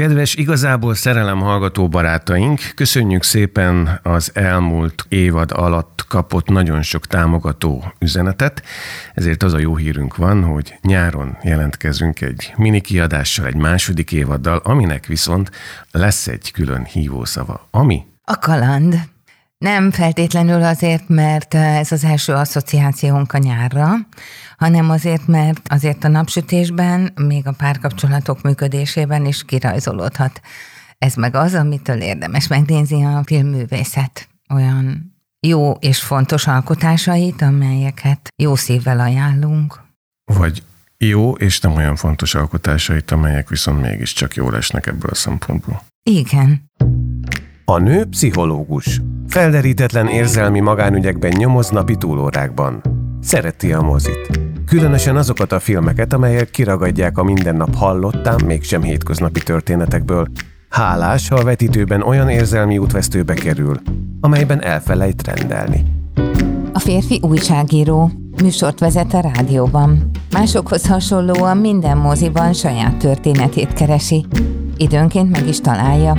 Kedves, igazából szerelem hallgató barátaink, köszönjük szépen az elmúlt évad alatt kapott nagyon sok támogató üzenetet, ezért az a jó hírünk van, hogy nyáron jelentkezünk egy mini kiadással, egy második évaddal, aminek viszont lesz egy külön hívószava. Ami? A kaland. Nem feltétlenül azért, mert ez az első asszociációnk a nyárra, hanem azért, mert azért a napsütésben, még a párkapcsolatok működésében is kirajzolódhat. Ez meg az, amitől érdemes megnézni a filmművészet. Olyan jó és fontos alkotásait, amelyeket jó szívvel ajánlunk. Vagy jó és nem olyan fontos alkotásait, amelyek viszont mégiscsak jól esnek ebből a szempontból. Igen. A nő pszichológus. Felderítetlen érzelmi magánügyekben nyomoz napi túlórákban. Szereti a mozit. Különösen azokat a filmeket, amelyek kiragadják a mindennap hallottán, mégsem hétköznapi történetekből. Hálás, ha a vetítőben olyan érzelmi útvesztőbe kerül, amelyben elfelejt rendelni. A férfi újságíró, műsort vezet a rádióban. Másokhoz hasonlóan minden moziban saját történetét keresi. Időnként meg is találja.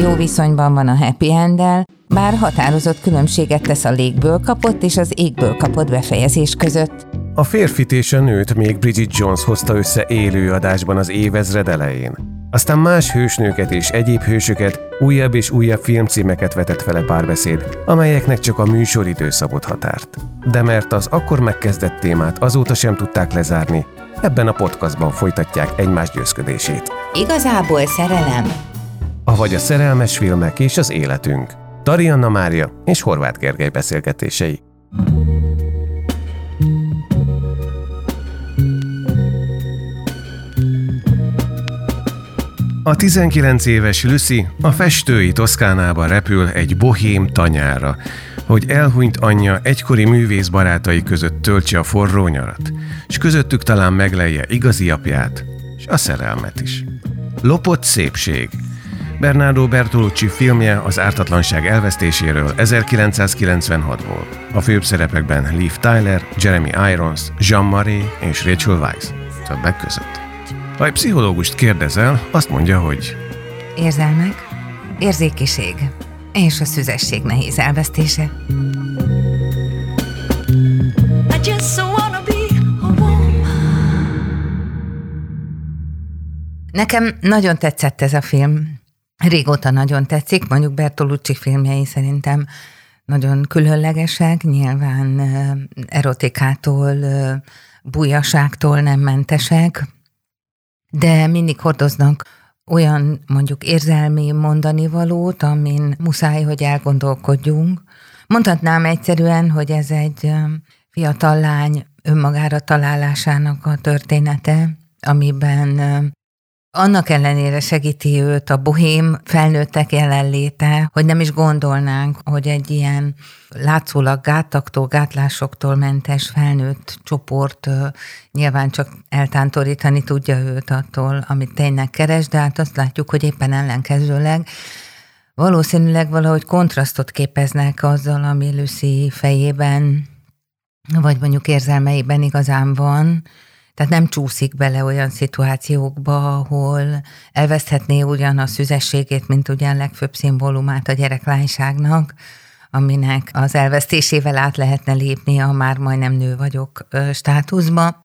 Jó viszonyban van a happy end bár határozott különbséget tesz a légből kapott és az égből kapott befejezés között. A férfit és a nőt még Bridget Jones hozta össze élő adásban az évezred elején. Aztán más hősnőket és egyéb hősöket, újabb és újabb filmcímeket vetett vele párbeszéd, amelyeknek csak a műsoridő szabott határt. De mert az akkor megkezdett témát azóta sem tudták lezárni, ebben a podcastban folytatják egymás győzködését. Igazából szerelem. Avagy a szerelmes filmek és az életünk. Tarianna Mária és Horváth Gergely beszélgetései. A 19 éves Lucy a festői Toszkánába repül egy bohém tanyára, hogy elhunyt anyja egykori művész barátai között töltse a forró nyarat, és közöttük talán meglejje igazi apját, és a szerelmet is. Lopott szépség. Bernardo Bertolucci filmje az ártatlanság elvesztéséről 1996-ból. A főbb szerepekben Liv Tyler, Jeremy Irons, Jean Marais és Rachel Weisz. Többek között. Ha egy pszichológust kérdezel, azt mondja, hogy Érzelmek, érzékiség és a szüzesség nehéz elvesztése. Nekem nagyon tetszett ez a film. Régóta nagyon tetszik, mondjuk Bertolucci filmjei szerintem nagyon különlegesek, nyilván erotikától, bújaságtól nem mentesek, de mindig hordoznak olyan mondjuk érzelmi mondani valót, amin muszáj, hogy elgondolkodjunk. Mondhatnám egyszerűen, hogy ez egy fiatal lány önmagára találásának a története, amiben annak ellenére segíti őt a bohém felnőttek jelenléte, hogy nem is gondolnánk, hogy egy ilyen látszólag gátaktól, gátlásoktól mentes felnőtt csoport nyilván csak eltántorítani tudja őt attól, amit tényleg keres, de hát azt látjuk, hogy éppen ellenkezőleg valószínűleg valahogy kontrasztot képeznek azzal, ami Lucy fejében, vagy mondjuk érzelmeiben igazán van, tehát nem csúszik bele olyan szituációkba, ahol elveszthetné ugyan a szüzességét, mint ugyan legfőbb szimbólumát a gyereklányságnak, aminek az elvesztésével át lehetne lépni a már majdnem nő vagyok státuszba,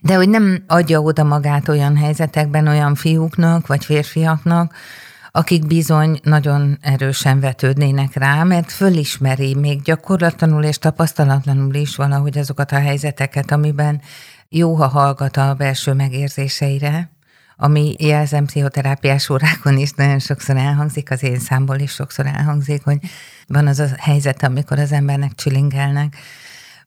de hogy nem adja oda magát olyan helyzetekben olyan fiúknak vagy férfiaknak, akik bizony nagyon erősen vetődnének rá, mert fölismeri még gyakorlatlanul és tapasztalatlanul is valahogy azokat a helyzeteket, amiben jó, ha hallgat a belső megérzéseire, ami jelzem pszichoterápiás órákon is nagyon sokszor elhangzik, az én számból is sokszor elhangzik, hogy van az a helyzet, amikor az embernek csilingelnek.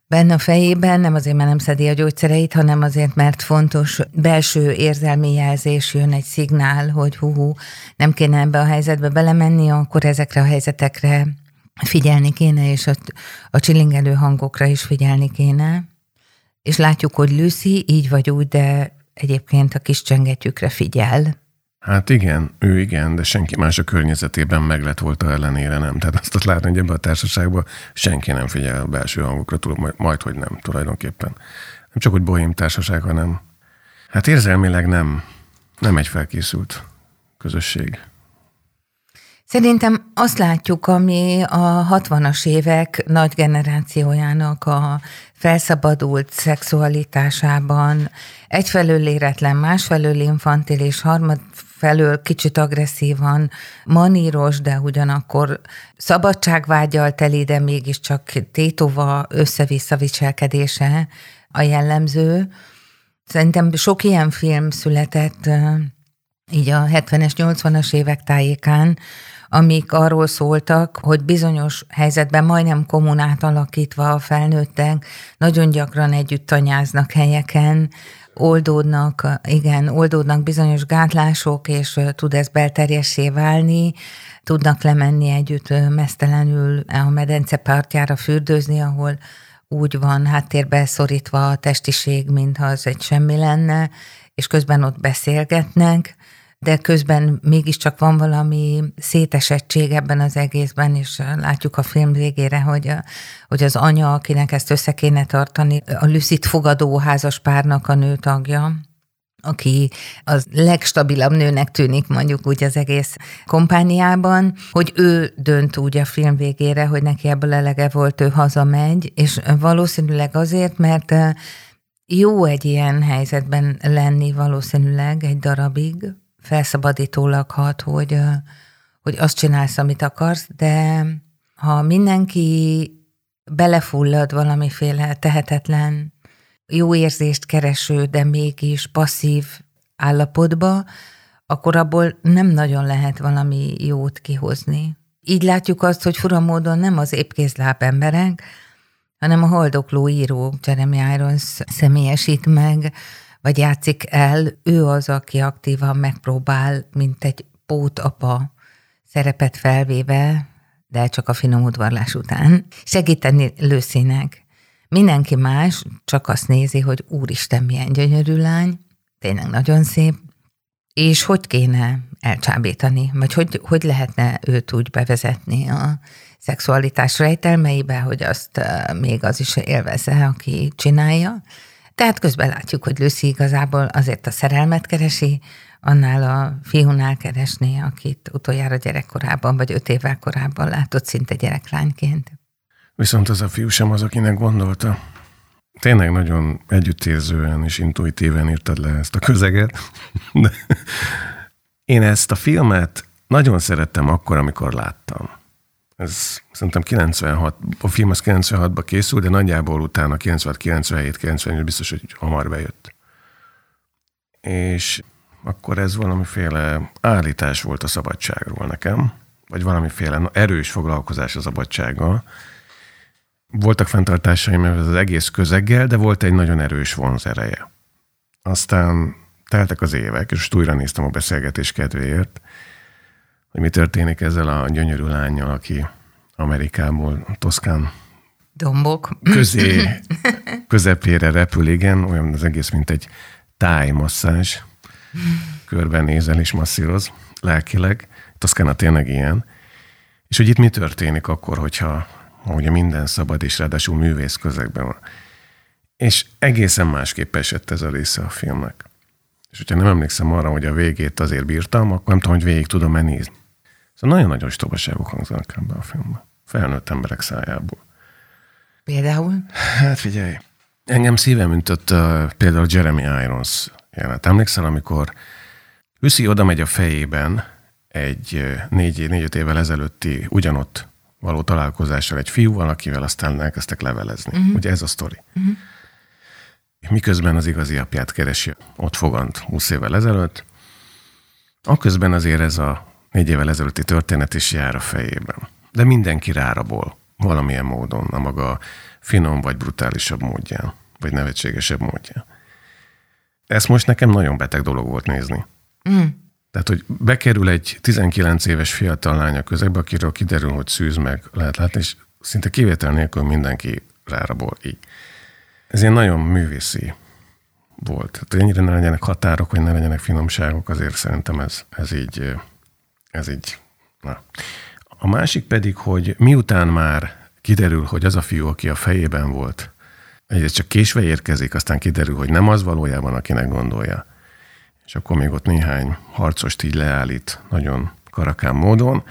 Benne a fejében, nem azért, mert nem szedi a gyógyszereit, hanem azért, mert fontos belső érzelmi jelzés jön egy szignál, hogy hú, hú nem kéne ebbe a helyzetbe belemenni, akkor ezekre a helyzetekre figyelni kéne, és a, a csilingelő hangokra is figyelni kéne és látjuk, hogy Lucy így vagy úgy, de egyébként a kis csengetjükre figyel. Hát igen, ő igen, de senki más a környezetében meg lett volta ellenére nem. Tehát azt látni, hogy ebben a társaságban senki nem figyel a belső hangokra, majd, majd hogy nem tulajdonképpen. Nem csak, hogy bohém társaság, hanem hát érzelmileg nem, nem egy felkészült közösség? Szerintem azt látjuk, ami a 60-as évek nagy generációjának a felszabadult szexualitásában egyfelől éretlen, másfelől infantilis, harmad felől kicsit agresszívan, maníros, de ugyanakkor szabadságvágyal teli, de mégiscsak tétova össze-vissza viselkedése a jellemző. Szerintem sok ilyen film született így a 70-es, 80-as évek tájékán, amik arról szóltak, hogy bizonyos helyzetben majdnem kommunát alakítva a felnőttek nagyon gyakran együtt tanyáznak helyeken, oldódnak, igen, oldódnak bizonyos gátlások, és tud ez belterjessé válni, tudnak lemenni együtt mesztelenül a medence partjára fürdőzni, ahol úgy van háttérbe szorítva a testiség, mintha az egy semmi lenne, és közben ott beszélgetnek, de közben mégiscsak van valami szétesettség ebben az egészben, és látjuk a film végére, hogy, a, hogy az anya, akinek ezt össze kéne tartani, a Lucid fogadó házaspárnak a nő tagja, aki az legstabilabb nőnek tűnik mondjuk úgy az egész kompániában, hogy ő dönt úgy a film végére, hogy neki ebből elege volt, ő hazamegy, és valószínűleg azért, mert jó egy ilyen helyzetben lenni valószínűleg egy darabig, felszabadítólag hat, hogy, hogy azt csinálsz, amit akarsz, de ha mindenki belefullad valamiféle tehetetlen, jó érzést kereső, de mégis passzív állapotba, akkor abból nem nagyon lehet valami jót kihozni. Így látjuk azt, hogy fura módon nem az épkézláb emberek, hanem a haldokló író Jeremy Irons személyesít meg vagy játszik el, ő az, aki aktívan megpróbál, mint egy pótapa szerepet felvéve, de csak a finom udvarlás után, segíteni Lőszínek. Mindenki más csak azt nézi, hogy úristen, milyen gyönyörű lány, tényleg nagyon szép, és hogy kéne elcsábítani, vagy hogy, hogy lehetne őt úgy bevezetni a szexualitás rejtelmeibe, hogy azt még az is élvezze, aki csinálja. Tehát közben látjuk, hogy Lucy igazából azért a szerelmet keresi, annál a fiúnál keresni, akit utoljára gyerekkorában, vagy öt évvel korábban látott szinte gyereklányként. Viszont az a fiú sem az, akinek gondolta. Tényleg nagyon együttérzően és intuitíven írtad le ezt a közeget. De én ezt a filmet nagyon szerettem akkor, amikor láttam. Ez szerintem 96, a film az 96-ban készült, de nagyjából utána 96, 97, 98 biztos, hogy hamar bejött. És akkor ez valamiféle állítás volt a szabadságról nekem, vagy valamiféle erős foglalkozás a szabadsággal. Voltak fenntartásaim az egész közeggel, de volt egy nagyon erős vonzereje. Aztán teltek az évek, és újra néztem a beszélgetés kedvéért, hogy mi történik ezzel a gyönyörű lányjal, aki Amerikából, Toszkán dombok közé, közepére repül, igen, olyan az egész, mint egy tájmasszázs. Körbenézel és masszíroz lelkileg. Toszkána tényleg ilyen. És hogy itt mi történik akkor, hogyha ugye minden szabad, és ráadásul művész közegben van. És egészen másképp esett ez a része a filmnek. És hogyha nem emlékszem arra, hogy a végét azért bírtam, akkor nem tudom, hogy végig tudom-e nézni. Szóval nagyon-nagyon stobaságok hangzanak ebben a filmben. Felnőtt emberek szájából. Például? Hát figyelj, engem szívem ütött uh, például Jeremy Irons jelenet. Emlékszel, amikor Lucy oda megy a fejében egy négy, négy évvel ezelőtti ugyanott való találkozással egy fiúval, akivel aztán elkezdtek levelezni. Uh-huh. Ugye ez a sztori. Uh-huh. Miközben az igazi apját keresi, ott fogant 20 évvel ezelőtt, aközben azért ez a négy évvel ezelőtti történet is jár a fejében. De mindenki rárabol valamilyen módon, a maga finom vagy brutálisabb módján, vagy nevetségesebb módján. Ezt most nekem nagyon beteg dolog volt nézni. Mm. Tehát, hogy bekerül egy 19 éves fiatal lánya közegbe, akiről kiderül, hogy szűz meg lehet látni, és szinte kivétel nélkül mindenki rárabol így. Ez ilyen nagyon művészi volt. Tehát, ennyire ne legyenek határok, vagy ne legyenek finomságok, azért szerintem ez, ez így ez így, na. A másik pedig, hogy miután már kiderül, hogy az a fiú, aki a fejében volt, egyrészt csak késve érkezik, aztán kiderül, hogy nem az valójában, akinek gondolja. és akkor még ott néhány harcost így leállít nagyon karakán módon,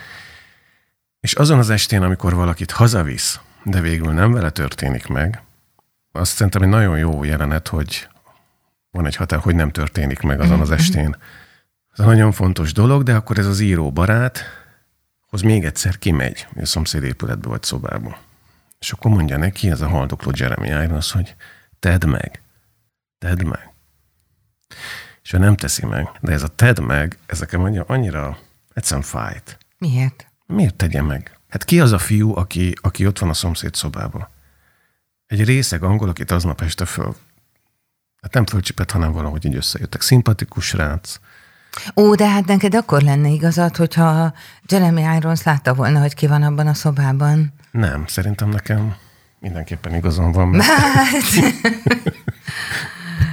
és azon az estén, amikor valakit hazavisz, de végül nem vele történik meg, azt szerintem egy nagyon jó jelenet, hogy van egy határ, hogy nem történik meg azon az estén. Ez nagyon fontos dolog, de akkor ez az író barát, hoz még egyszer kimegy a szomszéd épületbe vagy szobába. És akkor mondja neki, ez a haldokló Jeremy Irons, hogy tedd meg, tedd meg. És ő nem teszi meg, de ez a tedd meg, ezeken mondja, annyira egyszerűen fájt. Miért? Miért tegye meg? Hát ki az a fiú, aki, aki ott van a szomszéd szobában? Egy részeg angol, akit aznap este föl, hát nem fölcsipett, hanem valahogy így összejöttek. Szimpatikus rác. Ó, de hát neked akkor lenne igazad, hogyha Jeremy Irons látta volna, hogy ki van abban a szobában. Nem, szerintem nekem mindenképpen igazam van. Mert...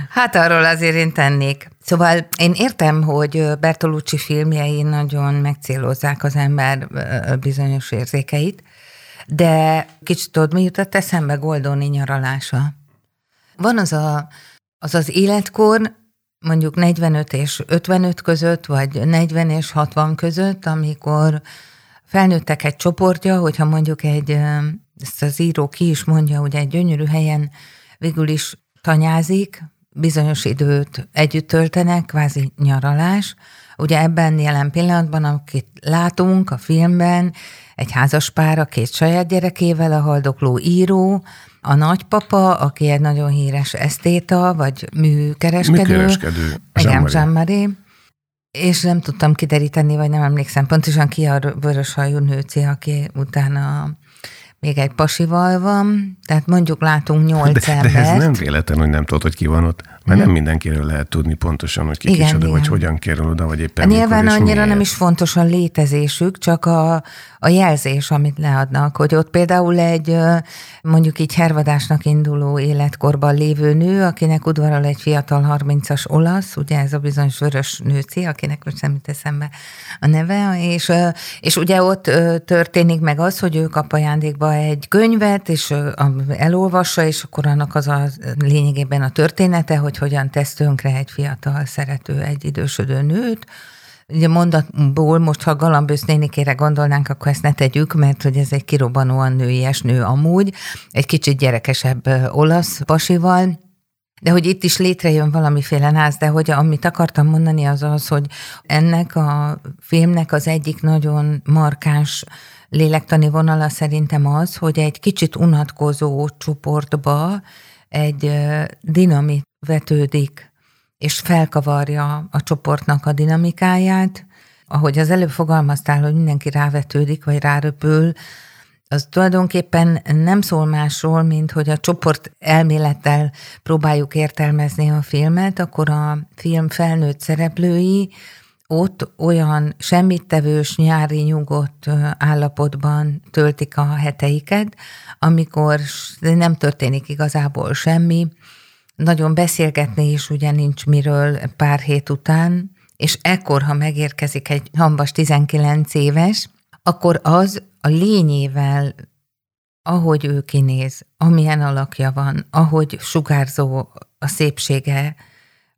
Hát arról azért én tennék. Szóval én értem, hogy Bertolucci filmjei nagyon megcélozzák az ember bizonyos érzékeit, de kicsit tudod, mi jutott eszembe Goldoni nyaralása. Van az a, az, az életkor, mondjuk 45 és 55 között, vagy 40 és 60 között, amikor felnőttek egy csoportja, hogyha mondjuk egy, ezt az író ki is mondja, hogy egy gyönyörű helyen végül is tanyázik, bizonyos időt együtt töltenek, kvázi nyaralás. Ugye ebben jelen pillanatban, akit látunk a filmben, egy házas pár a két saját gyerekével, a haldokló író, a nagypapa, aki egy nagyon híres esztéta, vagy műkereskedő. Műkereskedő. Igen, Jean-Marie. És nem tudtam kideríteni, vagy nem emlékszem pontosan ki a vörös hajú nőci, aki utána még egy pasival van, tehát mondjuk látunk nyolc de, embert. De ez nem véletlen, hogy nem tudod, hogy ki van ott, mert nem mindenkiről lehet tudni pontosan, hogy ki igen, kicsoda, igen. vagy hogyan kerül oda, vagy éppen Nyilván mikor, annyira nem is fontos a létezésük, csak a, a jelzés, amit leadnak, hogy ott például egy mondjuk így hervadásnak induló életkorban lévő nő, akinek udvarol egy fiatal 30-as olasz, ugye ez a bizonyos vörös nőci, akinek most nem eszembe a neve, és, és ugye ott történik meg az, hogy ő kap ajándékba egy könyvet, és elolvassa, és akkor annak az a lényegében a története, hogy hogyan tesz tönkre egy fiatal szerető, egy idősödő nőt, Ugye mondatból most, ha Galambősz nénikére gondolnánk, akkor ezt ne tegyük, mert hogy ez egy kirobbanóan nőies nő amúgy, egy kicsit gyerekesebb olasz pasival, de hogy itt is létrejön valamiféle náz, de hogy amit akartam mondani az az, hogy ennek a filmnek az egyik nagyon markáns lélektani vonala szerintem az, hogy egy kicsit unatkozó csoportba egy dinamit vetődik és felkavarja a csoportnak a dinamikáját. Ahogy az előbb fogalmaztál, hogy mindenki rávetődik, vagy ráröpül, az tulajdonképpen nem szól másról, mint hogy a csoport elmélettel próbáljuk értelmezni a filmet, akkor a film felnőtt szereplői ott olyan semmittevős, nyári nyugodt állapotban töltik a heteiket, amikor nem történik igazából semmi, nagyon beszélgetni is ugye nincs miről pár hét után, és ekkor, ha megérkezik egy hambas 19 éves, akkor az a lényével, ahogy ő kinéz, amilyen alakja van, ahogy sugárzó a szépsége,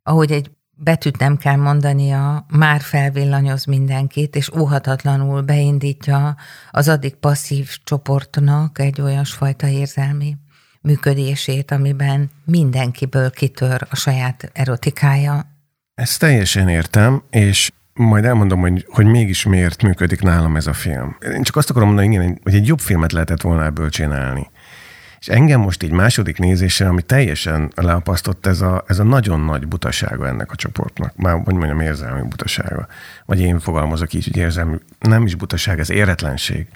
ahogy egy betűt nem kell mondania, már felvillanyoz mindenkit, és óhatatlanul beindítja az addig passzív csoportnak egy olyasfajta érzelmi működését, amiben mindenkiből kitör a saját erotikája. Ezt teljesen értem, és majd elmondom, hogy, hogy mégis miért működik nálam ez a film. Én csak azt akarom mondani, igen, hogy egy jobb filmet lehetett volna ebből csinálni. És engem most így második nézésre, ami teljesen leapasztott, ez a, ez a nagyon nagy butasága ennek a csoportnak. Már, hogy mondjam, érzelmi butasága. Vagy én fogalmazok így, hogy érzelmi, nem is butaság, ez éretlenség.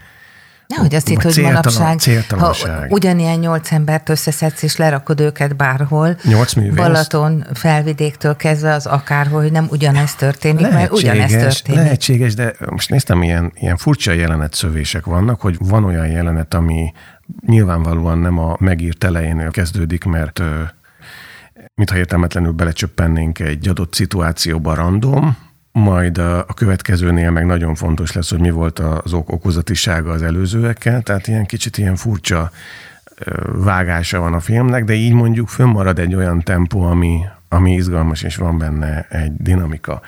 Nehogy azt hitt, hogy manapság, ha ugyanilyen nyolc embert összeszedsz, és lerakod őket bárhol, nyolc művész. Balaton felvidéktől kezdve az akárhol, hogy nem ugyanez történik, lehetséges, mert ugyanez történik. Lehetséges, de most néztem, ilyen, ilyen furcsa jelenetszövések vannak, hogy van olyan jelenet, ami nyilvánvalóan nem a megírt elejénél kezdődik, mert mintha értelmetlenül belecsöppennénk egy adott szituációba random, majd a, a következőnél meg nagyon fontos lesz, hogy mi volt az ok okozatisága az előzőekkel, tehát ilyen kicsit ilyen furcsa vágása van a filmnek, de így mondjuk fönnmarad egy olyan tempó, ami, ami izgalmas, és van benne egy dinamika.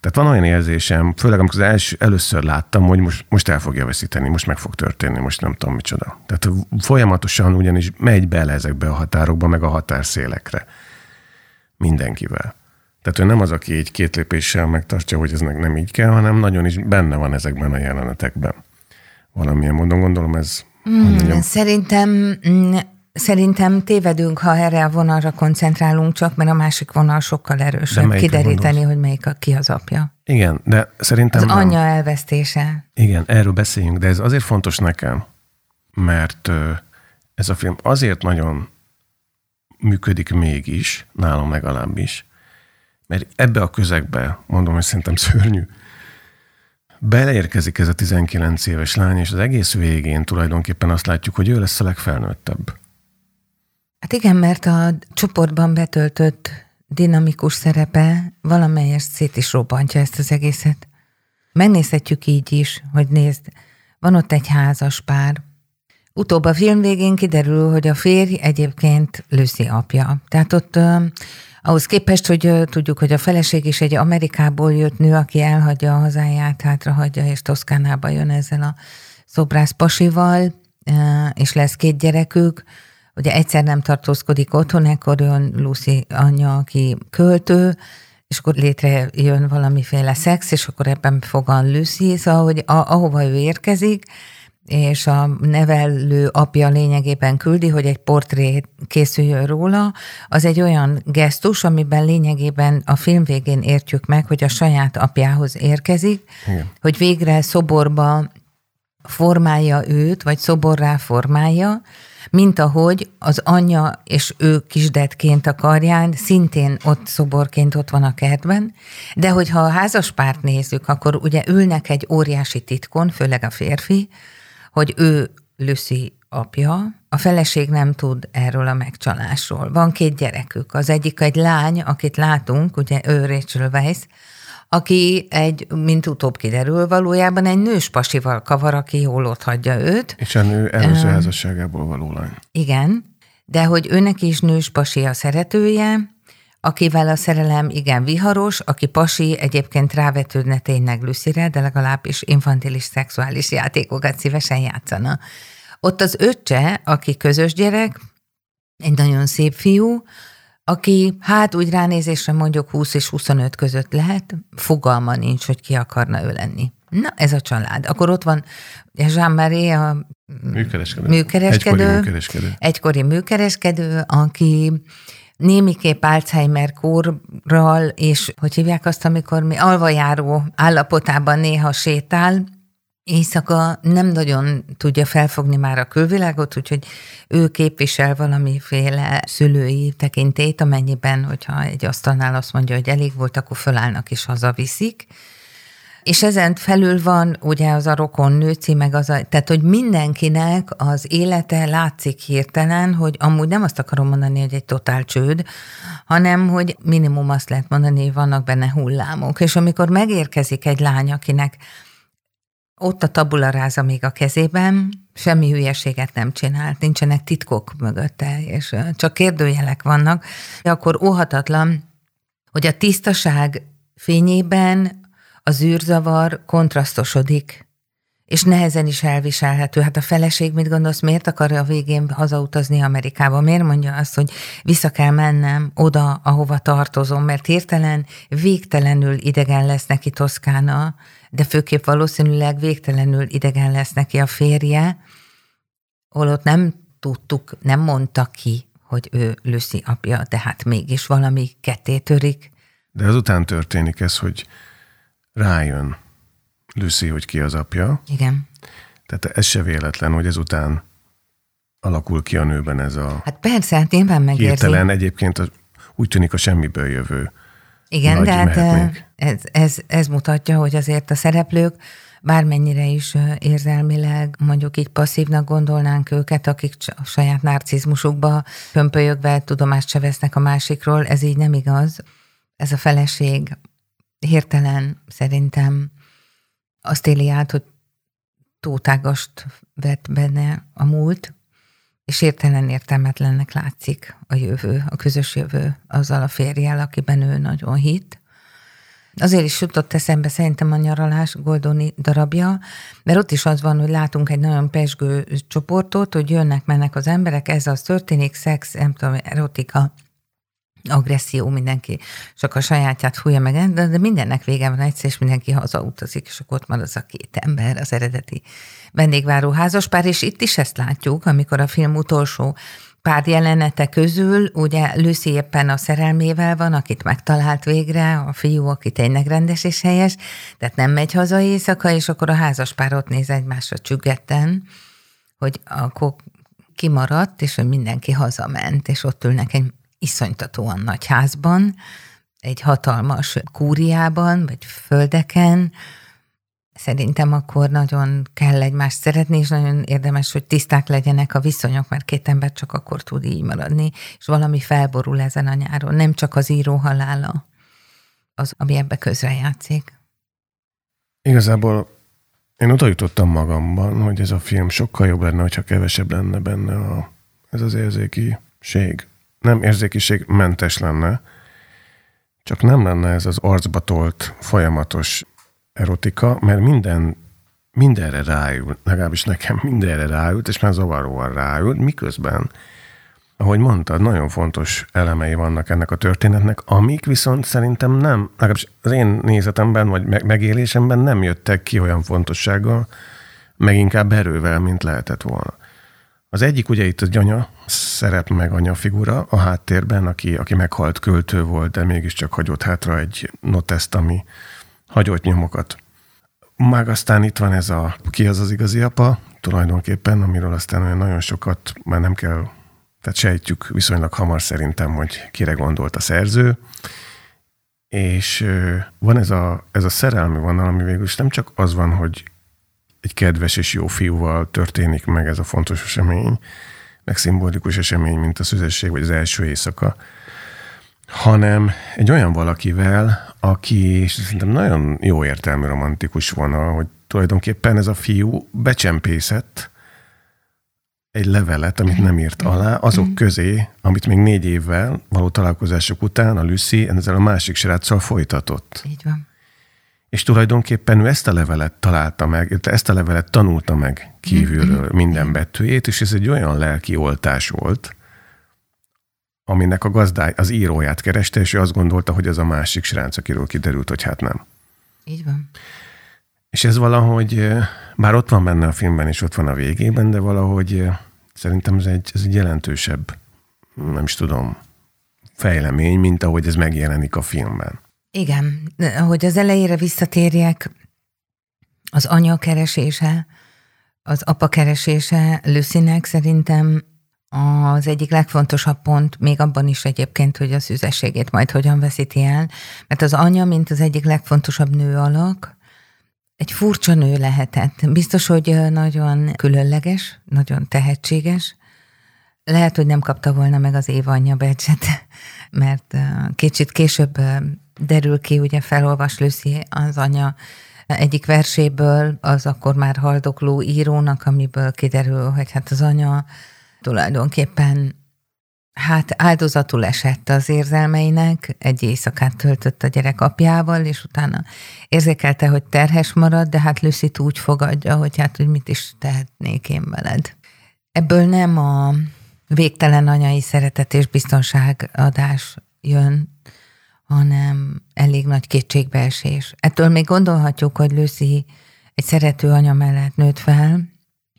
Tehát van olyan érzésem, főleg amikor az első, először láttam, hogy most, most el fogja veszíteni, most meg fog történni, most nem tudom micsoda. Tehát folyamatosan ugyanis megy bele ezekbe a határokba, meg a határszélekre. Mindenkivel. Tehát ő nem az, aki egy két lépéssel megtartja, hogy ez nem így kell, hanem nagyon is benne van ezekben a jelenetekben. Valamilyen módon gondolom ez... Mm, szerintem mm, Szerintem tévedünk, ha erre a vonalra koncentrálunk csak, mert a másik vonal sokkal erősebb. Kideríteni, gondolsz? hogy melyik a, ki az apja. Igen, de szerintem... Az nem. anyja elvesztése. Igen, erről beszéljünk, de ez azért fontos nekem, mert ez a film azért nagyon működik mégis, nálam legalábbis, mert ebbe a közegbe, mondom, hogy szerintem szörnyű, beleérkezik ez a 19 éves lány, és az egész végén tulajdonképpen azt látjuk, hogy ő lesz a legfelnőttebb. Hát igen, mert a csoportban betöltött dinamikus szerepe valamelyest szét is robbantja ezt az egészet. Megnézhetjük így is, hogy nézd, van ott egy házas pár. Utóbb a film végén kiderül, hogy a férj egyébként Lucy apja. Tehát ott ahhoz képest, hogy tudjuk, hogy a feleség is egy Amerikából jött nő, aki elhagyja a hazáját, hátrahagyja, és Toszkánába jön ezzel a szobrász pasival, és lesz két gyerekük, ugye egyszer nem tartózkodik otthon, akkor jön Lucy anyja, aki költő, és akkor létrejön valamiféle szex, és akkor ebben fogan Lucy, szóval, hogy a, ahova ő érkezik, és a nevelő apja lényegében küldi, hogy egy portré készüljön róla, az egy olyan gesztus, amiben lényegében a film végén értjük meg, hogy a saját apjához érkezik, Igen. hogy végre szoborba formálja őt, vagy szoborrá formálja, mint ahogy az anyja és ő kisdetként a karján szintén ott szoborként ott van a kertben, de hogyha a házaspárt nézzük, akkor ugye ülnek egy óriási titkon, főleg a férfi, hogy ő Lucy apja, a feleség nem tud erről a megcsalásról. Van két gyerekük, az egyik egy lány, akit látunk, ugye ő Rachel Weisz, aki egy, mint utóbb kiderül, valójában egy nős pasival kavar, aki jól ott hagyja őt. És a nő előző házasságából való lány. Igen, de hogy őnek is nős pasi a szeretője, akivel a szerelem igen viharos, aki pasi egyébként rávetődne tényleg Lucyre, de legalábbis infantilis szexuális játékokat szívesen játszana. Ott az öccse, aki közös gyerek, egy nagyon szép fiú, aki hát úgy ránézésre mondjuk 20 és 25 között lehet, fogalma nincs, hogy ki akarna ő lenni. Na, ez a család. Akkor ott van Jean-Marie, a műkereskedő. műkereskedő, egykori műkereskedő, egykori műkereskedő, aki némiképp Alzheimer kórral, és hogy hívják azt, amikor mi alvajáró állapotában néha sétál, éjszaka nem nagyon tudja felfogni már a külvilágot, úgyhogy ő képvisel valamiféle szülői tekintét, amennyiben, hogyha egy asztalnál azt mondja, hogy elég volt, akkor fölállnak és hazaviszik. És ezen felül van ugye az a rokon nőci, meg az a, tehát hogy mindenkinek az élete látszik hirtelen, hogy amúgy nem azt akarom mondani, hogy egy totál csőd, hanem hogy minimum azt lehet mondani, hogy vannak benne hullámok. És amikor megérkezik egy lány, akinek ott a tabularáza még a kezében, semmi hülyeséget nem csinált, nincsenek titkok mögötte, és csak kérdőjelek vannak, akkor óhatatlan, hogy a tisztaság fényében az űrzavar kontrasztosodik, és nehezen is elviselhető. Hát a feleség mit gondolsz, miért akarja a végén hazautazni Amerikába? Miért mondja azt, hogy vissza kell mennem oda, ahova tartozom, mert hirtelen végtelenül idegen lesz neki Toszkána, de főképp valószínűleg végtelenül idegen lesz neki a férje, holott nem tudtuk, nem mondta ki, hogy ő Lucy apja, de hát mégis valami ketté törik. De azután történik ez, hogy rájön Lucy, hogy ki az apja. Igen. Tehát ez se véletlen, hogy ezután alakul ki a nőben ez a... Hát persze, hát nyilván megérzi. Hirtelen egyébként úgy tűnik a semmiből jövő igen, de hát ez, ez, ez mutatja, hogy azért a szereplők bármennyire is érzelmileg, mondjuk így passzívnak gondolnánk őket, akik a saját narcizmusukba pömpölyögve tudomást se vesznek a másikról, ez így nem igaz. Ez a feleség hirtelen szerintem azt éli át, hogy tótágast vett benne a múlt, és értelen értelmetlennek látszik a jövő, a közös jövő azzal a férjel, akiben ő nagyon hit. Azért is jutott eszembe szerintem a nyaralás Goldoni darabja, mert ott is az van, hogy látunk egy nagyon pesgő csoportot, hogy jönnek, mennek az emberek, ez az történik, szex, nem tudom, erotika, agresszió, mindenki csak a sajátját fújja meg, de, de mindennek vége van egyszer, és mindenki hazautazik, és akkor ott marad az a két ember, az eredeti vendégváró házaspár, és itt is ezt látjuk, amikor a film utolsó pár jelenete közül, ugye Lucy éppen a szerelmével van, akit megtalált végre, a fiú, aki tényleg rendes és helyes, tehát nem megy haza éjszaka, és akkor a házaspár ott néz egymásra csüggetten, hogy akkor kimaradt, és hogy mindenki hazament, és ott ülnek egy iszonytatóan nagy házban, egy hatalmas kúriában, vagy földeken, szerintem akkor nagyon kell egymást szeretni, és nagyon érdemes, hogy tiszták legyenek a viszonyok, mert két ember csak akkor tud így maradni, és valami felborul ezen a nyáron, nem csak az író halála, az, ami ebbe közrejátszik. Igazából én oda jutottam magamban, hogy ez a film sokkal jobb lenne, hogyha kevesebb lenne benne a, ez az érzékiség. Nem érzékiség mentes lenne, csak nem lenne ez az arcba tolt, folyamatos erotika, mert minden, mindenre ráül, legalábbis nekem mindenre ráült, és már zavaróan ráült, miközben, ahogy mondtad, nagyon fontos elemei vannak ennek a történetnek, amik viszont szerintem nem, legalábbis az én nézetemben, vagy megélésemben nem jöttek ki olyan fontossággal, meg inkább erővel, mint lehetett volna. Az egyik ugye itt a gyanya szerep meg anya figura a háttérben, aki, aki meghalt költő volt, de mégiscsak hagyott hátra egy noteszt, ami hagyott nyomokat. Már aztán itt van ez a ki az az igazi apa, tulajdonképpen, amiről aztán olyan nagyon sokat már nem kell, tehát sejtjük viszonylag hamar szerintem, hogy kire gondolt a szerző. És van ez a, ez a szerelmi vonal, ami végül is nem csak az van, hogy egy kedves és jó fiúval történik meg ez a fontos esemény, meg szimbolikus esemény, mint a szüzesség vagy az első éjszaka, hanem egy olyan valakivel, aki szerintem nagyon jó értelmű romantikus volna, hogy tulajdonképpen ez a fiú becsempészett egy levelet, amit nem írt alá, azok közé, amit még négy évvel való találkozások után a Lucy ezzel a másik sráccal folytatott. Így van. És tulajdonképpen ő ezt a levelet találta meg, ezt a levelet tanulta meg kívülről minden betűjét, és ez egy olyan lelki oltás volt, aminek a gazdály, az íróját kereste, és ő azt gondolta, hogy ez a másik srác, akiről kiderült, hogy hát nem. Így van. És ez valahogy, bár ott van benne a filmben, és ott van a végében, de valahogy szerintem ez egy, ez egy jelentősebb, nem is tudom, fejlemény, mint ahogy ez megjelenik a filmben. Igen, hogy az elejére visszatérjek, az anya keresése, az apa keresése Lucynek szerintem az egyik legfontosabb pont, még abban is egyébként, hogy a szüzességét majd hogyan veszíti el, mert az anya, mint az egyik legfontosabb nő alak, egy furcsa nő lehetett. Biztos, hogy nagyon különleges, nagyon tehetséges. Lehet, hogy nem kapta volna meg az Éva anyja becset, mert kicsit később derül ki, ugye felolvas Lucy az anya egyik verséből, az akkor már haldokló írónak, amiből kiderül, hogy hát az anya tulajdonképpen hát áldozatul esett az érzelmeinek, egy éjszakát töltött a gyerek apjával, és utána érzékelte, hogy terhes marad, de hát lucy úgy fogadja, hogy hát, hogy mit is tehetnék én veled. Ebből nem a végtelen anyai szeretet és biztonságadás jön, hanem elég nagy kétségbeesés. Ettől még gondolhatjuk, hogy Lucy egy szerető anya mellett nőtt fel,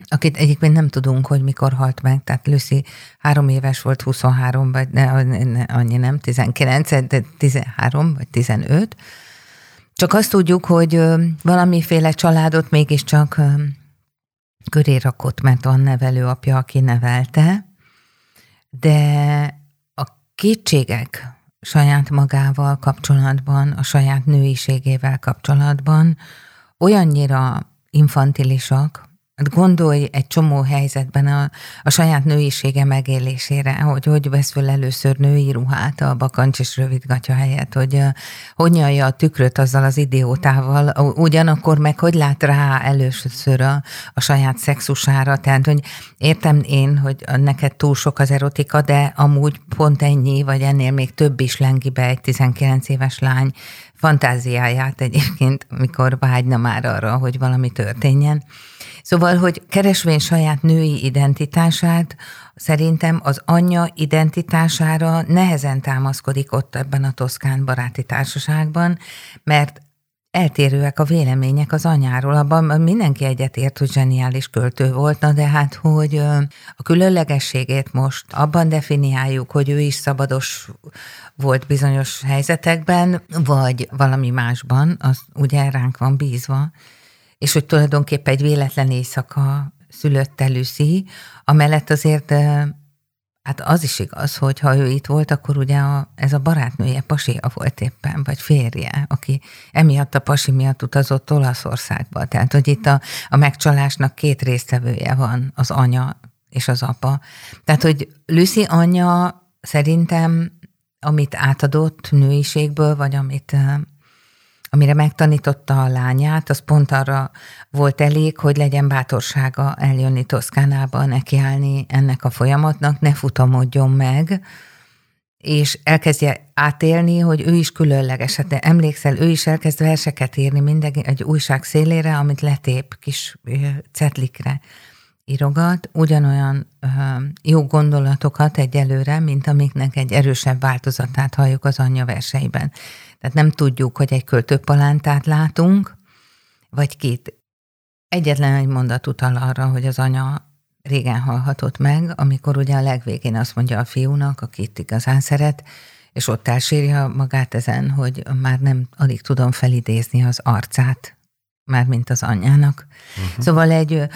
akit egyébként nem tudunk, hogy mikor halt meg, tehát Lucy három éves volt, 23, vagy ne, ne, annyi nem, 19, de 13 vagy 15. Csak azt tudjuk, hogy valamiféle családot mégiscsak köré rakott, mert van nevelő apja, aki nevelte, de a kétségek saját magával kapcsolatban, a saját nőiségével kapcsolatban olyannyira infantilisak, Hát gondolj egy csomó helyzetben a, a saját nőisége megélésére, hogy hogy vesz föl először női ruhát a bakancs és rövidgatya helyett, hogy hogy nyalja a tükröt azzal az idiótával, ugyanakkor meg hogy lát rá először a, a saját szexusára, tehát hogy értem én, hogy neked túl sok az erotika, de amúgy pont ennyi, vagy ennél még több is lengi be egy 19 éves lány fantáziáját egyébként, mikor vágyna már arra, hogy valami történjen. Szóval, hogy keresvén saját női identitását, szerintem az anyja identitására nehezen támaszkodik ott ebben a toszkán baráti társaságban, mert eltérőek a vélemények az anyáról. Abban mindenki egyetért, hogy zseniális költő volt, na de hát, hogy a különlegességét most abban definiáljuk, hogy ő is szabados volt bizonyos helyzetekben, vagy valami másban, az ugye ránk van bízva és hogy tulajdonképpen egy véletlen éjszaka szülött Lucy, amellett azért Hát az is igaz, hogy ha ő itt volt, akkor ugye a, ez a barátnője pasia volt éppen, vagy férje, aki emiatt a pasi miatt utazott Olaszországba. Tehát, hogy itt a, a megcsalásnak két résztvevője van, az anya és az apa. Tehát, hogy Lucy anyja szerintem, amit átadott nőiségből, vagy amit amire megtanította a lányát, az pont arra volt elég, hogy legyen bátorsága eljönni Toszkánába, nekiállni ennek a folyamatnak, ne futamodjon meg, és elkezdje átélni, hogy ő is különleges. Hát emlékszel, ő is elkezd verseket írni minden egy újság szélére, amit letép kis cetlikre írogat, ugyanolyan jó gondolatokat egyelőre, mint amiknek egy erősebb változatát halljuk az anyja verseiben. Tehát nem tudjuk, hogy egy költőpalántát látunk, vagy két. Egyetlen egy mondat utal arra, hogy az anya régen hallhatott meg, amikor ugye a legvégén azt mondja a fiúnak, akit igazán szeret, és ott elsírja magát ezen, hogy már nem alig tudom felidézni az arcát, már mint az anyjának. Uh-huh. Szóval egy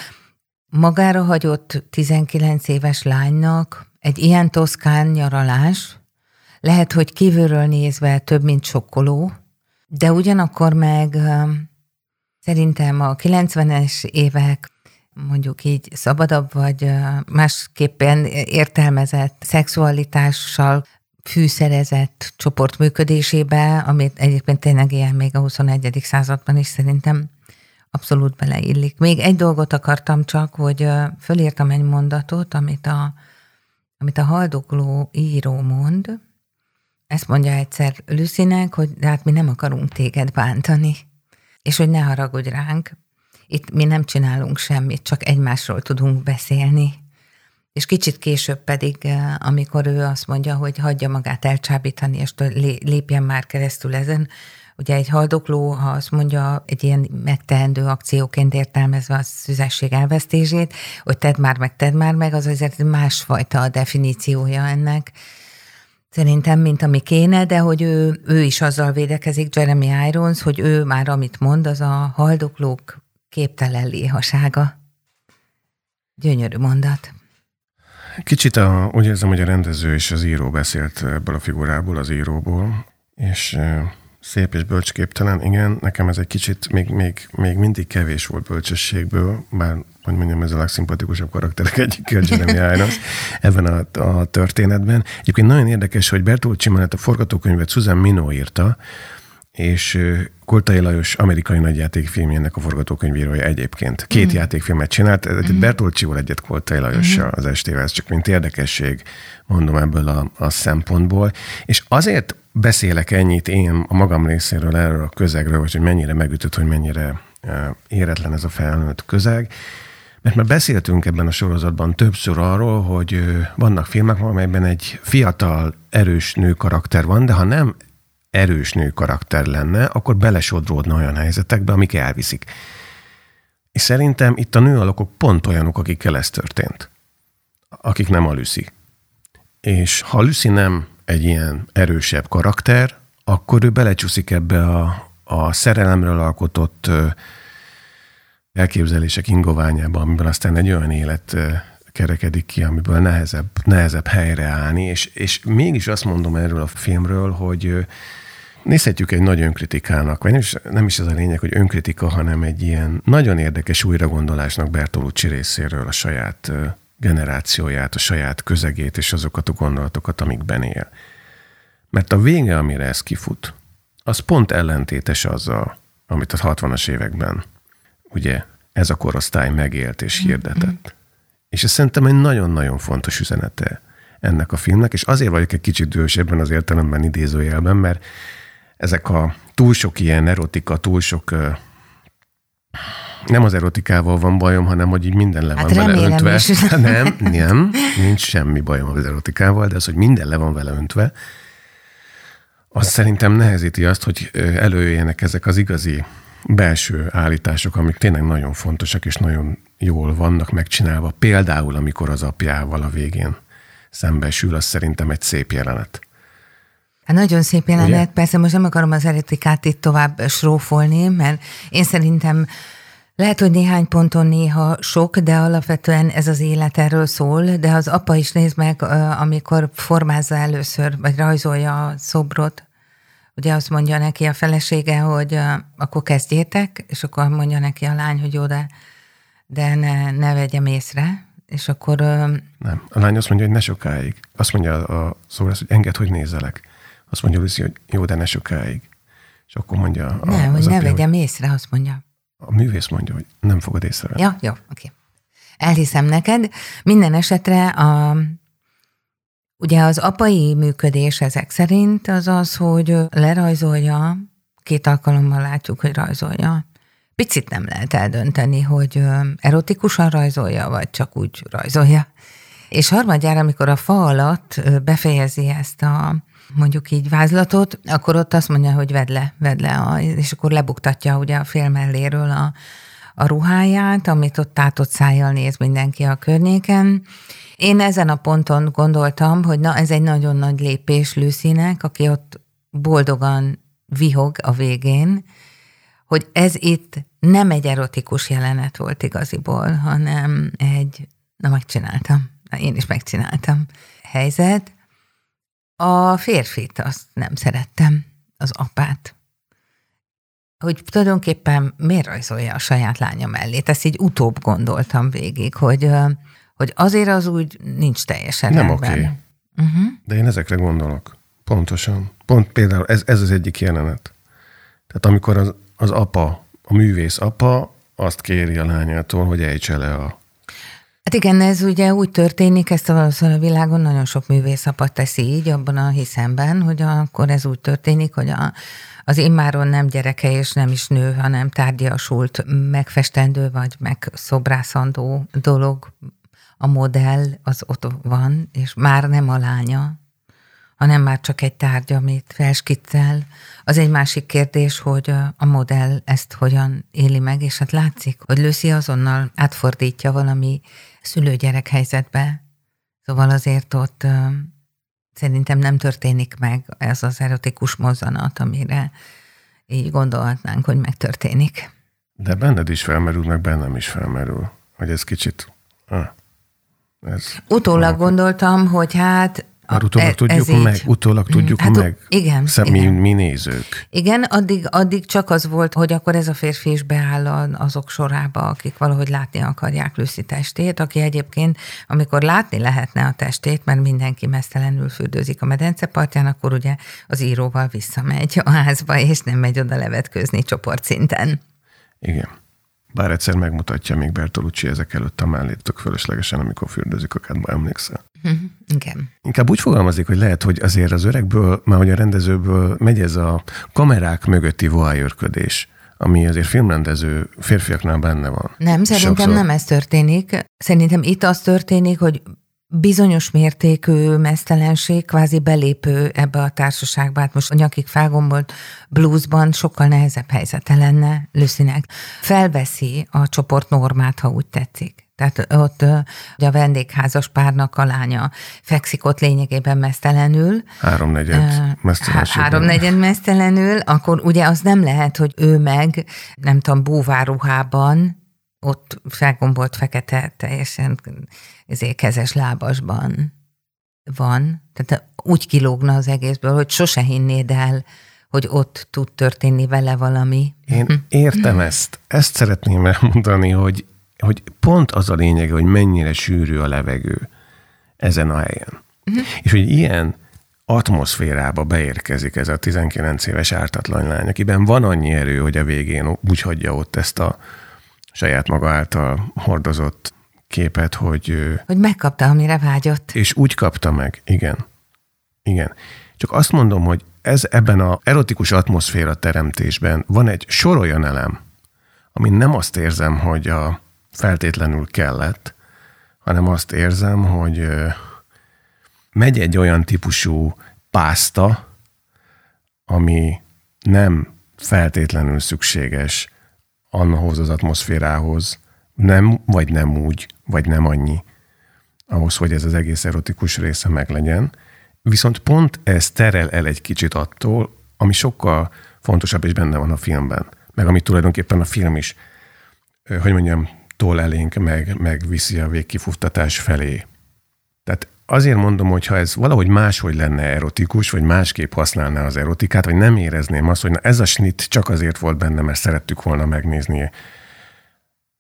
magára hagyott 19 éves lánynak egy ilyen toszkán nyaralás, lehet, hogy kívülről nézve több, mint sokkoló, de ugyanakkor meg szerintem a 90-es évek mondjuk így szabadabb, vagy másképpen értelmezett szexualitással fűszerezett csoport működésébe, amit egyébként tényleg ilyen még a 21. században is szerintem abszolút beleillik. Még egy dolgot akartam csak, hogy fölírtam egy mondatot, amit a, amit a haldokló író mond, ezt mondja egyszer Lucinek, hogy de hát mi nem akarunk téged bántani, és hogy ne haragudj ránk, itt mi nem csinálunk semmit, csak egymásról tudunk beszélni. És kicsit később pedig, amikor ő azt mondja, hogy hagyja magát elcsábítani, és lépjen már keresztül ezen, ugye egy haldokló, ha azt mondja, egy ilyen megtehendő akcióként értelmezve a szüzesség elvesztését, hogy tedd már meg, tedd már meg, az azért másfajta a definíciója ennek Szerintem, mint ami kéne, de hogy ő, ő is azzal védekezik, Jeremy Irons, hogy ő már amit mond, az a haldoklók képtelen léhasága. Gyönyörű mondat. Kicsit a, úgy érzem, hogy a rendező és az író beszélt ebből a figurából, az íróból, és szép és bölcsképtelen. Igen, nekem ez egy kicsit még, még, még mindig kevés volt bölcsességből, bár hogy mondjam, ez a legszimpatikusabb karakterek egyik Jeremy Irons ebben a, a történetben. Egyébként nagyon érdekes, hogy Bertolucci mellett a forgatókönyvet Susan Mino írta, és Koltai Lajos amerikai nagyjátékfilmjének a forgatókönyvírója egyébként. Két mm. játékfilmet csinált, mm. Bertolcsival egyet Koltai Lajossal mm. az estével, ez csak mint érdekesség mondom ebből a, a szempontból. És azért beszélek ennyit én a magam részéről erről a közegről, vagy hogy mennyire megütött, hogy mennyire éretlen ez a felnőtt közeg, mert már beszéltünk ebben a sorozatban többször arról, hogy vannak filmek, amelyben egy fiatal, erős nő karakter van, de ha nem erős nő karakter lenne, akkor belesodródna olyan helyzetekbe, amik elviszik. És szerintem itt a nőalakok pont olyanok, akikkel ez történt. Akik nem a Lucy. És ha Lucy nem egy ilyen erősebb karakter, akkor ő belecsúszik ebbe a, a szerelemről alkotott elképzelések ingoványába, amiben aztán egy olyan élet kerekedik ki, amiből nehezebb, nehezebb helyre állni, és, és mégis azt mondom erről a filmről, hogy nézhetjük egy nagy önkritikának, vagy nem is, nem is ez a lényeg, hogy önkritika, hanem egy ilyen nagyon érdekes újragondolásnak Bertolucci részéről a saját generációját, a saját közegét és azokat a gondolatokat, amikben él. Mert a vége, amire ez kifut, az pont ellentétes azzal, amit a 60-as években ugye ez a korosztály megélt és hirdetett. Mm-hmm. És ez szerintem egy nagyon-nagyon fontos üzenete ennek a filmnek, és azért vagyok egy kicsit dühös ebben az értelemben idézőjelben, mert ezek a túl sok ilyen erotika, túl sok nem az erotikával van bajom, hanem hogy így minden le van hát vele öntve. Is. Nem, nem, nincs semmi bajom az erotikával, de az, hogy minden le van vele öntve, az szerintem nehezíti azt, hogy előjöjjenek ezek az igazi belső állítások, amik tényleg nagyon fontosak és nagyon jól vannak megcsinálva. Például, amikor az apjával a végén szembesül, az szerintem egy szép jelenet. Hát nagyon szép jelenet, Ugye? persze most nem akarom az eretikát itt tovább srófolni, mert én szerintem lehet, hogy néhány ponton néha sok, de alapvetően ez az élet erről szól, de az apa is néz meg, amikor formázza először, vagy rajzolja a szobrot, ugye azt mondja neki a felesége, hogy akkor kezdjétek, és akkor mondja neki a lány, hogy jó, de, de ne, ne vegyem észre, és akkor... Nem, a lány azt mondja, hogy ne sokáig. Azt mondja a szórász, hogy enged, hogy nézelek. Azt mondja Lucy, hogy jó, de ne sokáig. És akkor mondja... A, nem, hogy ne apja, vegyem hogy észre, azt mondja. A művész mondja, hogy nem fogod észrevenni. Ja, jó, oké. Elhiszem neked. Minden esetre a, ugye az apai működés ezek szerint az az, hogy lerajzolja, két alkalommal látjuk, hogy rajzolja. Picit nem lehet eldönteni, hogy erotikusan rajzolja, vagy csak úgy rajzolja. És harmadjára, amikor a fa alatt befejezi ezt a mondjuk így vázlatot, akkor ott azt mondja, hogy vedd le, vedd le, a, és akkor lebuktatja ugye a fél melléről a, a ruháját, amit ott tátott szájjal néz mindenki a környéken. Én ezen a ponton gondoltam, hogy na ez egy nagyon nagy lépés Lucynek, aki ott boldogan vihog a végén, hogy ez itt nem egy erotikus jelenet volt igaziból, hanem egy, na megcsináltam, na én is megcsináltam. Helyzet, a férfit azt nem szerettem, az apát. Hogy tulajdonképpen miért rajzolja a saját lánya mellé. Ezt így utóbb gondoltam végig, hogy, hogy azért az úgy nincs teljesen Nem oké. Okay. Uh-huh. De én ezekre gondolok. Pontosan. Pont például ez, ez az egyik jelenet. Tehát amikor az, az apa, a művész apa azt kéri a lányától, hogy ejtse le a Hát igen, ez ugye úgy történik, ezt a, a világon nagyon sok művészapat teszi így, abban a hiszemben, hogy akkor ez úgy történik, hogy a, az immáron nem gyereke és nem is nő, hanem tárgyasult, megfestendő vagy megszobrászandó dolog, a modell az ott van, és már nem a lánya, hanem már csak egy tárgy, amit felskittel. Az egy másik kérdés, hogy a modell ezt hogyan éli meg, és hát látszik, hogy Lucy azonnal átfordítja valami szülő-gyerek helyzetbe. Szóval azért ott szerintem nem történik meg ez az erotikus mozzanat, amire így gondolhatnánk, hogy megtörténik. De benned is felmerül, meg bennem is felmerül, hogy ez kicsit... Ah, ez Utólag gondoltam, hogy hát már utólag e, tudjuk ez meg, így. utólag tudjuk hát, meg. Igen, Szem, igen. Mi, mi nézők. Igen, addig, addig csak az volt, hogy akkor ez a férfi is beáll azok sorába, akik valahogy látni akarják Lucy testét, aki egyébként, amikor látni lehetne a testét, mert mindenki mesztelenül fürdőzik a medence partján, akkor ugye az íróval visszamegy a házba, és nem megy oda levetkőzni csoportszinten. Igen. Bár egyszer megmutatja még Bertolucci ezek előtt a mellét, tök fölöslegesen, amikor fürdőzik a kádba, emlékszel? Mhm, igen. Inkább úgy fogalmazik, hogy lehet, hogy azért az öregből, már hogy a rendezőből megy ez a kamerák mögötti voajörködés ami azért filmrendező férfiaknál benne van. Nem, szerintem Sokszor. nem ez történik. Szerintem itt az történik, hogy bizonyos mértékű mesztelenség kvázi belépő ebbe a társaságba. Hát most a nyakig felgombolt bluesban sokkal nehezebb helyzete lenne Lucynek. Felveszi a csoport normát, ha úgy tetszik. Tehát ott ugye a vendégházas párnak a lánya fekszik ott lényegében mesztelenül. Háromnegyed mesztelenül. Háromnegyed mesztelenül, akkor ugye az nem lehet, hogy ő meg, nem tudom, búváruhában, ott felgombolt fekete, teljesen kezes lábasban van. Tehát úgy kilógna az egészből, hogy sose hinnéd el, hogy ott tud történni vele valami. Én értem ezt. Ezt szeretném elmondani, hogy, hogy pont az a lényeg, hogy mennyire sűrű a levegő ezen a helyen. Uh-huh. És hogy ilyen atmoszférába beérkezik ez a 19 éves ártatlan lány, akiben van annyi erő, hogy a végén úgy hagyja ott ezt a saját maga által hordozott képet, hogy... Hogy megkapta, amire vágyott. És úgy kapta meg, igen. Igen. Csak azt mondom, hogy ez ebben a erotikus atmoszféra teremtésben van egy sor olyan elem, ami nem azt érzem, hogy a feltétlenül kellett, hanem azt érzem, hogy megy egy olyan típusú pászta, ami nem feltétlenül szükséges annahoz az atmoszférához, nem, vagy nem úgy, vagy nem annyi, ahhoz, hogy ez az egész erotikus része meglegyen. Viszont pont ez terel el egy kicsit attól, ami sokkal fontosabb és benne van a filmben, meg amit tulajdonképpen a film is, hogy mondjam, tol elénk, meg, meg viszi a végkifuttatás felé. Tehát azért mondom, hogy ha ez valahogy máshogy lenne erotikus, vagy másképp használná az erotikát, vagy nem érezném azt, hogy na ez a snit csak azért volt benne, mert szerettük volna megnézni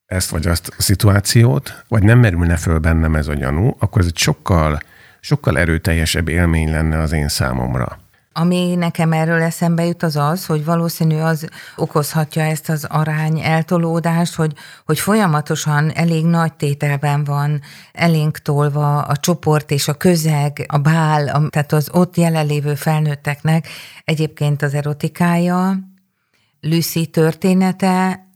ezt vagy azt a szituációt, vagy nem merülne föl bennem ez a gyanú, akkor ez egy sokkal, sokkal erőteljesebb élmény lenne az én számomra. Ami nekem erről eszembe jut, az az, hogy valószínű az okozhatja ezt az arány eltolódást, hogy, hogy folyamatosan elég nagy tételben van elénk tolva a csoport és a közeg, a bál, a, tehát az ott jelenlévő felnőtteknek egyébként az erotikája, Lucy története,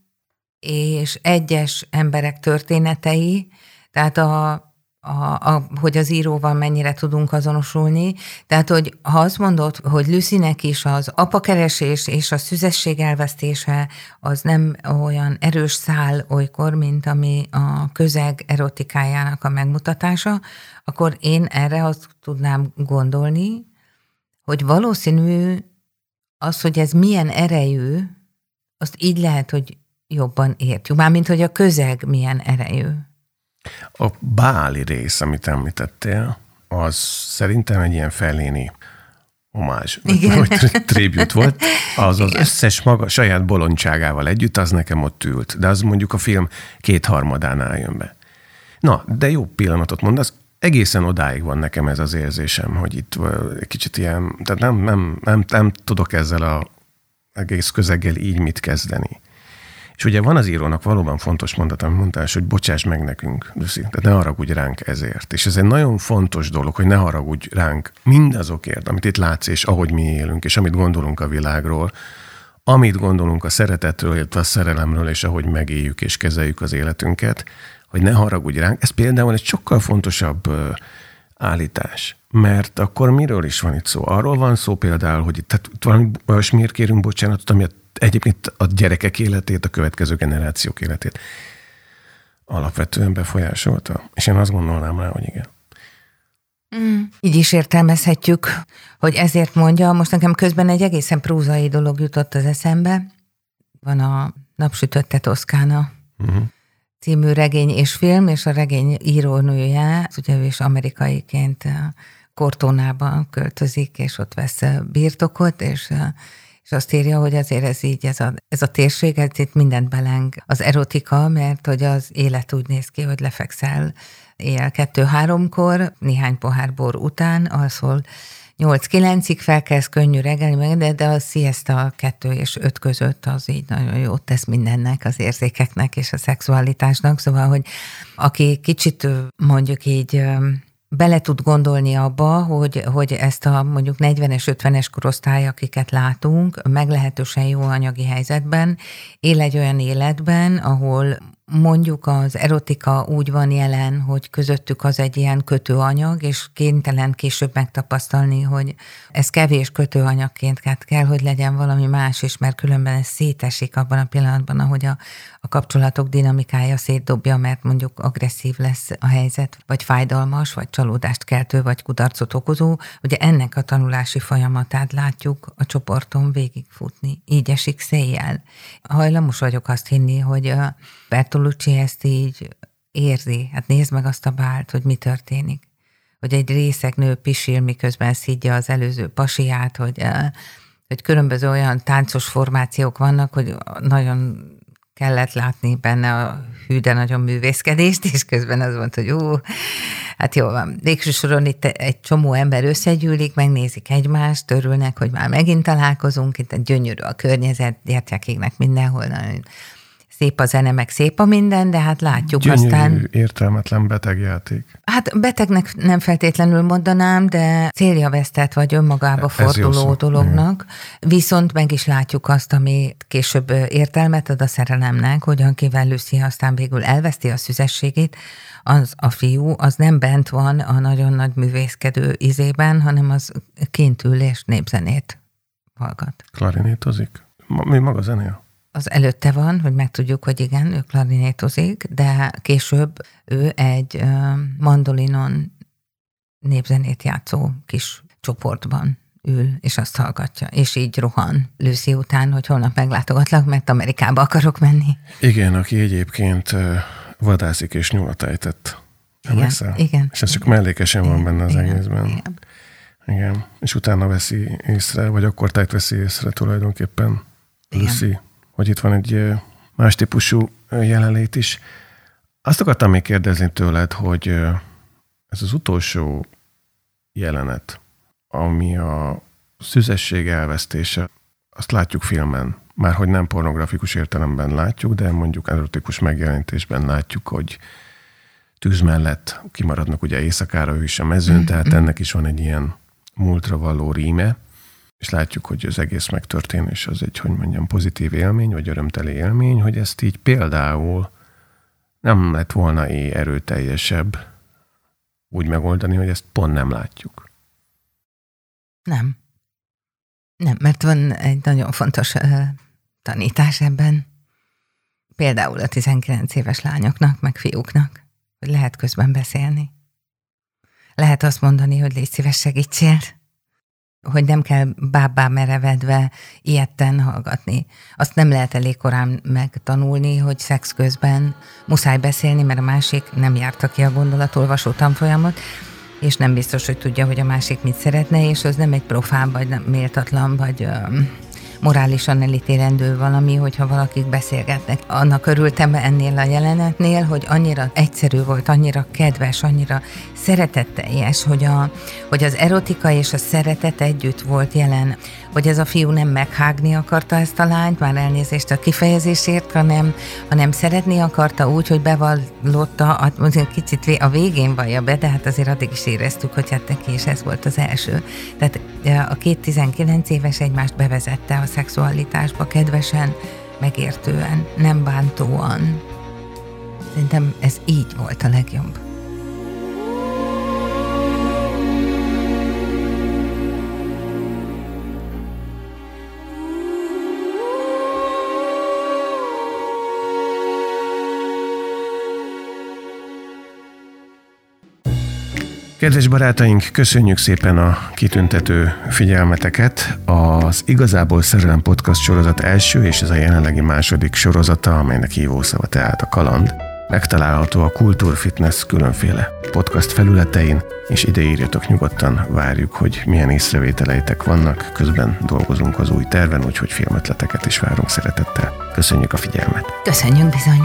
és egyes emberek történetei, tehát a, a, a, hogy az íróval mennyire tudunk azonosulni. Tehát, hogy ha azt mondod, hogy Lucynek is az apakeresés és a szüzesség elvesztése az nem olyan erős szál olykor, mint ami a közeg erotikájának a megmutatása, akkor én erre azt tudnám gondolni, hogy valószínű az, hogy ez milyen erejű, azt így lehet, hogy jobban értjük. Mármint, hogy a közeg milyen erejű. A báli rész, amit említettél, az szerintem egy ilyen feléni homázs, Igen. vagy tribut volt, az az Igen. összes maga saját bolondságával együtt, az nekem ott ült, de az mondjuk a film kétharmadánál jön be. Na, de jó pillanatot mondasz, egészen odáig van nekem ez az érzésem, hogy itt egy kicsit ilyen, tehát nem, nem, nem, nem tudok ezzel a egész közeggel így mit kezdeni. És ugye van az írónak valóban fontos mondat, amit mondtál, hogy bocsáss meg nekünk, Lucy, tehát ne haragudj ránk ezért. És ez egy nagyon fontos dolog, hogy ne haragudj ránk mindazokért, amit itt látsz, és ahogy mi élünk, és amit gondolunk a világról, amit gondolunk a szeretetről, illetve a szerelemről, és ahogy megéljük és kezeljük az életünket, hogy ne haragudj ránk. Ez például egy sokkal fontosabb állítás. Mert akkor miről is van itt szó? Arról van szó például, hogy itt tehát valami olyasmiért kérünk bocsánatot, ami a egyébként a gyerekek életét, a következő generációk életét alapvetően befolyásolta. És én azt gondolnám rá, hogy igen. Mm. Így is értelmezhetjük, hogy ezért mondja, most nekem közben egy egészen prózai dolog jutott az eszembe. Van a Napsütötte Toszkána uh-huh. című regény és film, és a regény írónője, ugye ő is amerikaiként Kortónában költözik, és ott vesz birtokot, és és azt írja, hogy azért ez így, ez a, ez a térség, ez itt mindent beleng az erotika, mert hogy az élet úgy néz ki, hogy lefekszel éjjel kettő-háromkor, néhány pohár bor után, alszol 8-9-ig felkelsz könnyű reggel, de, de a siesta 2 és 5 között az így nagyon jót tesz mindennek, az érzékeknek és a szexualitásnak. Szóval, hogy aki kicsit mondjuk így bele tud gondolni abba, hogy, hogy ezt a mondjuk 40-es, 50-es korosztály, akiket látunk, meglehetősen jó anyagi helyzetben, él egy olyan életben, ahol mondjuk az erotika úgy van jelen, hogy közöttük az egy ilyen kötőanyag, és kénytelen később megtapasztalni, hogy ez kevés kötőanyagként kell, hogy legyen valami más is, mert különben ez szétesik abban a pillanatban, ahogy a, a kapcsolatok dinamikája szétdobja, mert mondjuk agresszív lesz a helyzet, vagy fájdalmas, vagy csalódást keltő, vagy kudarcot okozó. Ugye ennek a tanulási folyamatát látjuk a csoporton végigfutni. Így esik széjjel. Hajlamos vagyok azt hinni, hogy Bertolucci ezt így érzi. Hát nézd meg azt a bált, hogy mi történik. Hogy egy részeg nő pisil, miközben szidja az előző pasiát, hogy hogy különböző olyan táncos formációk vannak, hogy nagyon kellett látni benne a hű, de nagyon művészkedést, és közben az volt, hogy ó, hát jó van. Végső soron itt egy csomó ember összegyűlik, megnézik egymást, örülnek, hogy már megint találkozunk, itt egy gyönyörű a környezet, gyertyákégnek mindenhol, nagyon szép a zene, meg szép a minden, de hát látjuk Gyönyörű, aztán... értelmetlen betegjáték. Hát betegnek nem feltétlenül mondanám, de célja vesztett vagy önmagába Ez forduló dolognak. Viszont meg is látjuk azt, ami később értelmet ad a szerelemnek, hogy akivel Lucy aztán végül elveszti a szüzességét, az a fiú, az nem bent van a nagyon nagy művészkedő izében, hanem az kint ül és népzenét hallgat. Klarinétozik? Mi maga zenél? Az előtte van, hogy megtudjuk, hogy igen, ő klarinétozik, de később ő egy mandolinon népzenét játszó kis csoportban ül, és azt hallgatja, és így rohan Lucy után, hogy holnap meglátogatlak, mert Amerikába akarok menni. Igen, aki egyébként vadászik és nyulat ejtett. Igen, Emlékszel? igen. És ez csak mellékesen van benne az igen, egészben. Igen. Igen. És utána veszi észre, vagy akkor tájt veszi észre tulajdonképpen Igen. Lucy, hogy itt van egy más típusú jelenlét is. Azt akartam még kérdezni tőled, hogy ez az utolsó jelenet, ami a szüzesség elvesztése, azt látjuk filmen, már hogy nem pornografikus értelemben látjuk, de mondjuk erotikus megjelenítésben látjuk, hogy tűz mellett kimaradnak ugye éjszakára ő is a mezőn, tehát ennek is van egy ilyen múltra való ríme, és látjuk, hogy az egész megtörténés az egy, hogy mondjam, pozitív élmény, vagy örömteli élmény, hogy ezt így például nem lett volna éj erőteljesebb úgy megoldani, hogy ezt pont nem látjuk. Nem. Nem, mert van egy nagyon fontos uh, tanítás ebben. Például a 19 éves lányoknak, meg fiúknak, hogy lehet közben beszélni. Lehet azt mondani, hogy légy szíves, segítsél. Hogy nem kell bábá merevedve ilyetten hallgatni. Azt nem lehet elég korán megtanulni, hogy szex közben muszáj beszélni, mert a másik nem járta ki a gondolatolvasó tanfolyamot, és nem biztos, hogy tudja, hogy a másik mit szeretne, és az nem egy profán, vagy nem méltatlan, vagy morálisan elítélendő valami, hogyha valakik beszélgetnek. Annak örültem ennél a jelenetnél, hogy annyira egyszerű volt, annyira kedves, annyira szeretetteljes, hogy, a, hogy az erotika és a szeretet együtt volt jelen. Hogy ez a fiú nem meghágni akarta ezt a lányt, már elnézést a kifejezésért, hanem, hanem szeretni akarta úgy, hogy bevallotta, a- kicsit a végén vallja be, de hát azért addig is éreztük, hogy hát neki is ez volt az első. Tehát a két 19 éves egymást bevezette a szexualitásba kedvesen, megértően, nem bántóan. Szerintem ez így volt a legjobb. Kedves barátaink, köszönjük szépen a kitüntető figyelmeteket. Az Igazából Szerelem Podcast sorozat első és ez a jelenlegi második sorozata, amelynek hívószava tehát a kaland. Megtalálható a Kultúrfitness különféle podcast felületein, és ide írjatok nyugodtan, várjuk, hogy milyen észrevételeitek vannak, közben dolgozunk az új terven, úgyhogy filmötleteket is várunk szeretettel. Köszönjük a figyelmet! Köszönjük bizony!